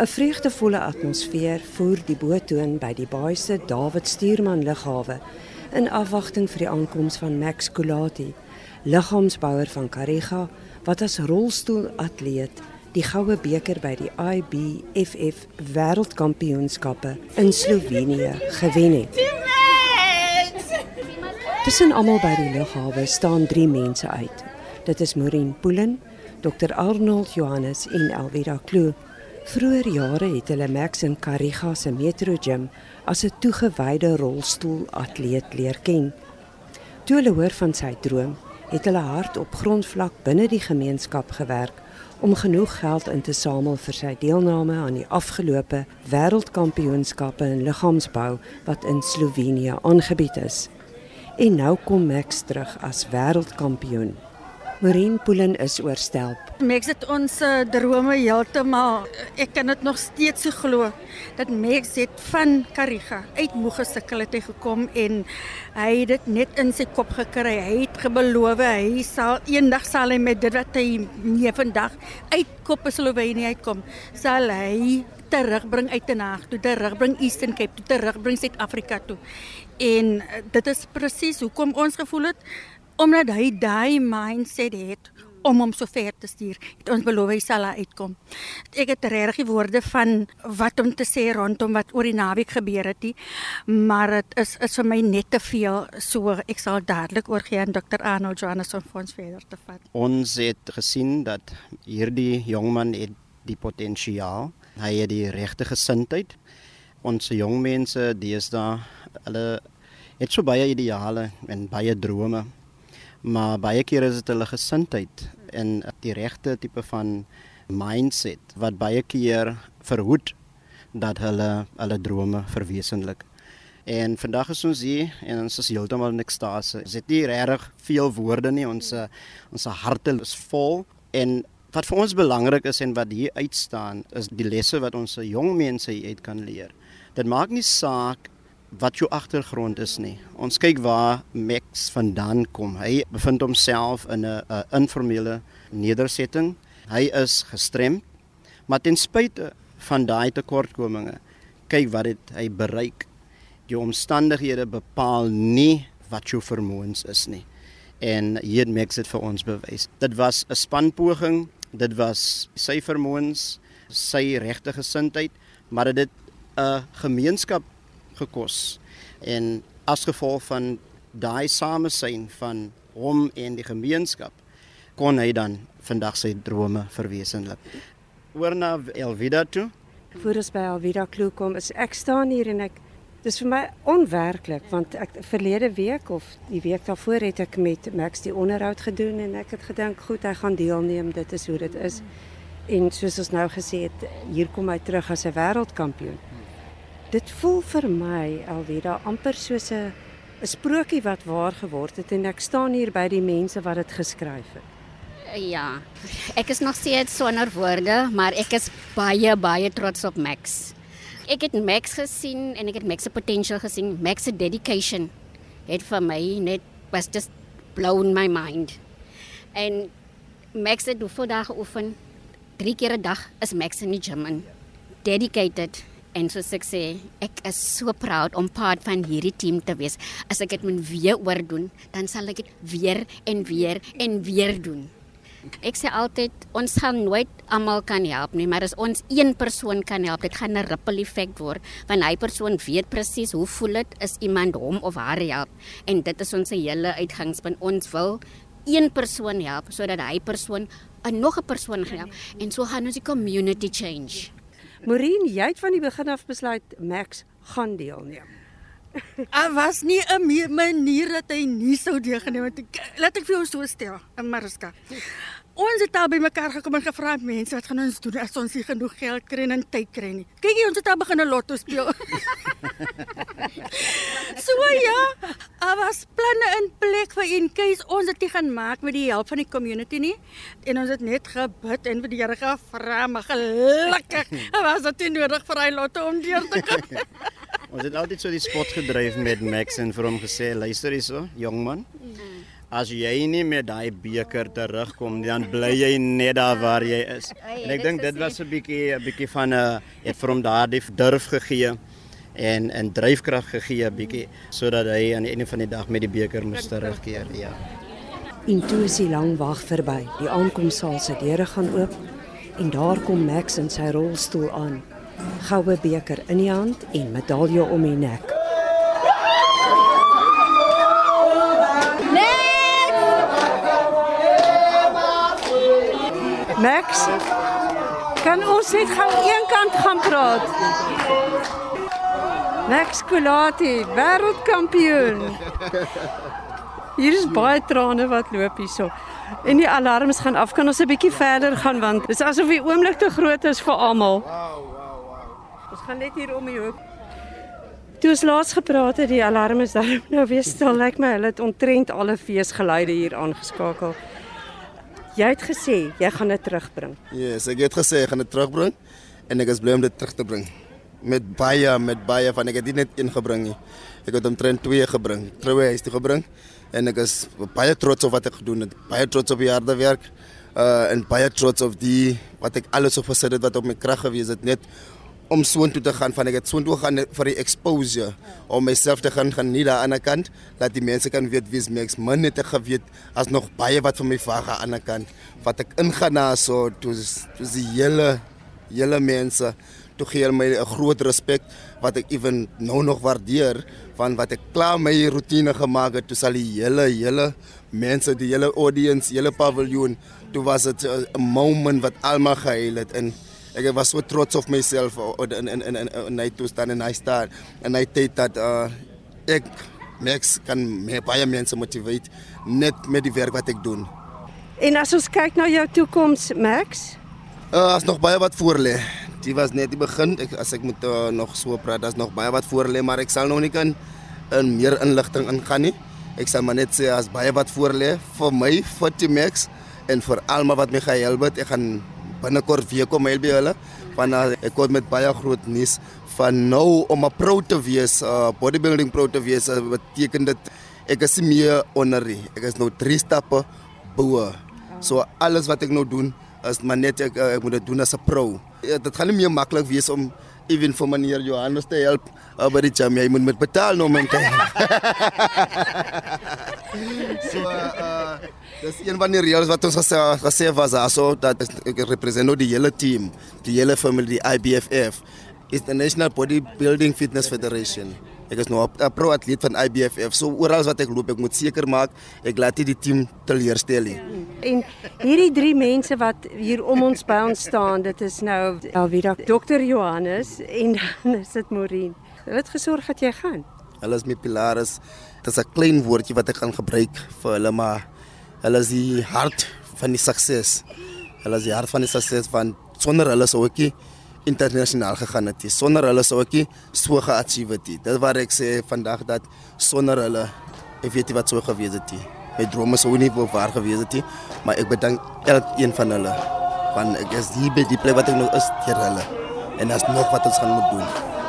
'n Vreugdevolle atmosfeer voer die boot toon by die baai se David Stuurman lughawe in afwagting vir die aankoms van Max Kulati, liggaamsbouer van Kariga wat as rolstoelatleet die goue beker by die IBFF Wêreldkampioenskappe in Slovenië gewen het. Tussen almal by die lughawe staan 3 mense uit. Dit is Maureen Poolen, Dr Arnold Johannes en Elvira Kloo. Vroeger jare het hulle Max in Kariga se Metro Gym as 'n toegewyde rolstoelatleet leer ken. Toe hulle hoor van sy droom, het hulle hard op grondvlak binne die gemeenskap gewerk om genoeg geld in te samel vir sy deelname aan die afgelope wêreldkampioenskappe in liggaamsbou wat in Slovenië aangebied is. En nou kom Max terug as wêreldkampioen. Marine Poolen is oorstelp. Max het ons uh, drome heeltemal ek kan dit nog steeds so glo dat Max het van Kariga uit moeg gesukkel het hy gekom en hy het dit net in sy kop gekry. Hy het gebeloof hy sal eendag sal hy met dit wat hy nie vandag uit kop Slovenië uitkom, sal hy terugbring uit Den Haag, toe terugbring Eastern Cape, toe terugbring Suid-Afrika toe. En uh, dit is presies hoekom ons gevoel het omdat hy daai mindset het om hom so ver te stuur. Het ons beloof hy sal uitkom. Ek het regtig die woorde van wat om te sê rondom wat oor die naweek gebeur het nie, maar dit is is vir my net te veel. So ek sal dadelik oorgee aan Dr. Arnold Johansson vir ons verder te vat. Ons het gesien dat hierdie jongman het die potensiaal. Hy het die regte gesindheid. Ons jong mense deesdae, hulle het so baie ideale en baie drome maar baie keer is dit hulle gesindheid en die regte tipe van mindset wat baie keer verhoed dat hulle hulle drome verwesenlik. En vandag is ons hier en ons is heeltemal in ekstase. Ons het nie regtig veel woorde nie. Ons ons harte is vol en wat vir ons belangrik is en wat hier uitstaan is die lesse wat ons jong mense hier uit kan leer. Dit maak nie saak wat jou agtergrond is nie. Ons kyk waar Max vandaan kom. Hy bevind homself in 'n informele nedersetting. Hy is gestremd, maar ten spyte van daai tekortkominge, kyk wat het hy bereik. Die omstandighede bepaal nie wat jou vermoëns is nie. En hier Max dit vir ons bewys. Dit was 'n spanpoging, dit was sy vermoëns, sy regte gesindheid, maar dit 'n gemeenskap gekos. En as gevolg van daai samesyn van hom en die gemeenskap kon hy dan vandag sy drome verwesenlik. Oor na Elvida toe. Voor ons by Elvida Kloo kom, is ek staan hier en ek dis vir my onwerklik want ek verlede week of die week daarvoor het ek met Max die onderhoud gedoen en ek het gedink goed, hy gaan deelneem, dit is hoe dit is. En soos ons nou gesê het, hier kom hy terug as 'n wêreldkampioen. Dit voel vir my alweer amper soos 'n 'n sprokie wat waar geword het en ek staan hier by die mense wat dit geskryf het. Ja. Ek is nog steeds sonder woorde, maar ek is baie baie trots op Max. Ek het Max gesien en ek het Max se potential gesien. Max se dedication het vir my net was just blown my mind. En Max het hoeveel dae geoefen? 3 keer 'n dag is Max in die gym. Dedicated En soos ek sê, ek is so proud om part van hierdie team te wees. As ek dit moet weer oordoen, dan sal ek dit weer en weer en weer doen. Ek sê altyd ons gaan nooit almal kan help nie, maar as ons een persoon kan help, dit gaan 'n ripple effek word, want hy persoon weet presies hoe voel dit is iemand hom of haar help en dit is ons hele uitgangspunt. Ons wil een persoon help sodat hy persoon 'n nog 'n persoon help en so gaan ons die community change. Maureen, jy het van die begin af besluit Max gaan deelneem. Daar was nie 'n manier dat hy nie sou deelneem nie. Laat ek vir jou so stel, Mariska. Ons het al by mekaar gekom en gevra mense wat gaan ons doen as ons nie genoeg geld kry en tyd kry nie. Kyk jy ons het al begin 'n lotto speel. so ja, daar was planne in plek vir in case ons dit gaan maak met die hulp van die community nie. En ons het net gebid en vir die Here gevra, maar gelukkig was dit nie nodig vir hy lotto om deur te kom. ons het altyd so die spot gedryf met Max en vir hom gesê, luister hierso, jong man. As jy nie met daai beker terugkom dan bly jy net daar waar jy is. En ek dink dit was 'n bietjie 'n bietjie van 'n het vir hom daardie durf gegee en 'n dryfkrag gegee bietjie sodat hy aan die einde van die dag met die beker moes terugkeer. Ja. Intuïsie lang wag verby. Die aankomsaal se deure gaan oop en daar kom Max in sy rolstoel aan. Goue beker in die hand en medalje om die nek. Max, kan ons net gou een kant gaan praat? Max Kulati, wêreldkampioen. Hier is baie trane wat loop hierso. En die alarms gaan af. Kan ons 'n bietjie verder gaan want dit is asof die oomblik te groot is vir almal. Ons gaan net hier om die hoek. Toe ons laas gepraat het, die alarm is daar nou weer stil. Lyk my hulle het ontrent alle feesgeluide hier aangeskakel. Jy het gesê jy gaan dit terugbring. Yes, ek het gesê ek gaan dit terugbring en ek is bly om dit terug te bring. Met baie met baie van ek het dit net een gebring nie. Ek het omtrent twee gebring. Troue huis toe gebring en ek is baie trots op wat ek gedoen het. Baie trots op die harde werk. Uh en baie trots op die wat ek alles op gesit het wat op my krag gewees het net om soontoe te gaan van ek het soontoe gaan vir die exposure om myself te gaan gaan nie daar aan die kant dat die mense kan weet wie's my man het ek geweet as nog baie wat van my vaga aan die kant. Wat ek ingaan na so toe toe die hele hele mense toe gee my 'n groot respek wat ek ewen nou nog waardeer van wat ek klaar my rotine gemaak het toe sal die hele hele mense die hele audience hele paviljoen toe was dit 'n moment wat almal gehuil het en ek was so trots op myself in in in in hy toe staan en hy staan en hy het dat uh, ek Max kan me baie mense motiveer net met die werk wat ek doen. En as ons kyk na jou toekoms, Max, uh, as nog baie wat voor lê. Dit was net die begin. Ek as ek moet uh, nog so praat, daar's nog baie wat voor lê, maar ek sal nog nie kan in meer inligting ingaan nie. Ek sal maar net sê as baie wat voor lê vir my, vir die Max en vir almal wat my gehelp het. Ek gaan binnekort weer kom help by hulle want uh, ek kom met baie groot nuus van nou om 'n pro te wees, uh, bodybuilding pro te wees, uh, beteken dit ek is meer honorary. Ek is nou 3 stappe bo. So alles wat ek nou doen is maar net uh, moet dit doen as 'n pro. Ja, dit gaan meer maklik wees om even vir meneer Johannes te help uh, die gym. Jy moet met betaal nou man. so uh, dis een van die reëls wat ons gesê gesê was also dat ek represent nou die hele team, die hele familie die IBFF is the National Bodybuilding Fitness Federation. Ek is nou 'n pro atleet van IBFF. So oral wat ek loop, ek moet seker maak ek laat nie die team teleurstel nie. en hierdie drie mense wat hier om ons by ons staan, dit is nou Elvira, Dr. Johannes en dan is dit Maureen. Hulle het gesorg dat jy gaan. Hulle is my pilare. Dit is 'n klein woordjie wat ek gaan gebruik vir hulle maar hulle is die hart van die sukses. Hulle is die hart van die sukses van sonder hulle sou ek internasionaal gegaan het. Sonder hulle sou ek so geachieve het. Dit wat ek sê vandag dat sonder hulle ek weet nie wat sou gewees het nie. My drome sou nie wou waar gewees het nie, maar ek bedank elkeen van hulle want ek is hier by die plek wat ek nou is deur hulle. En daar's nog wat ons gaan moet doen.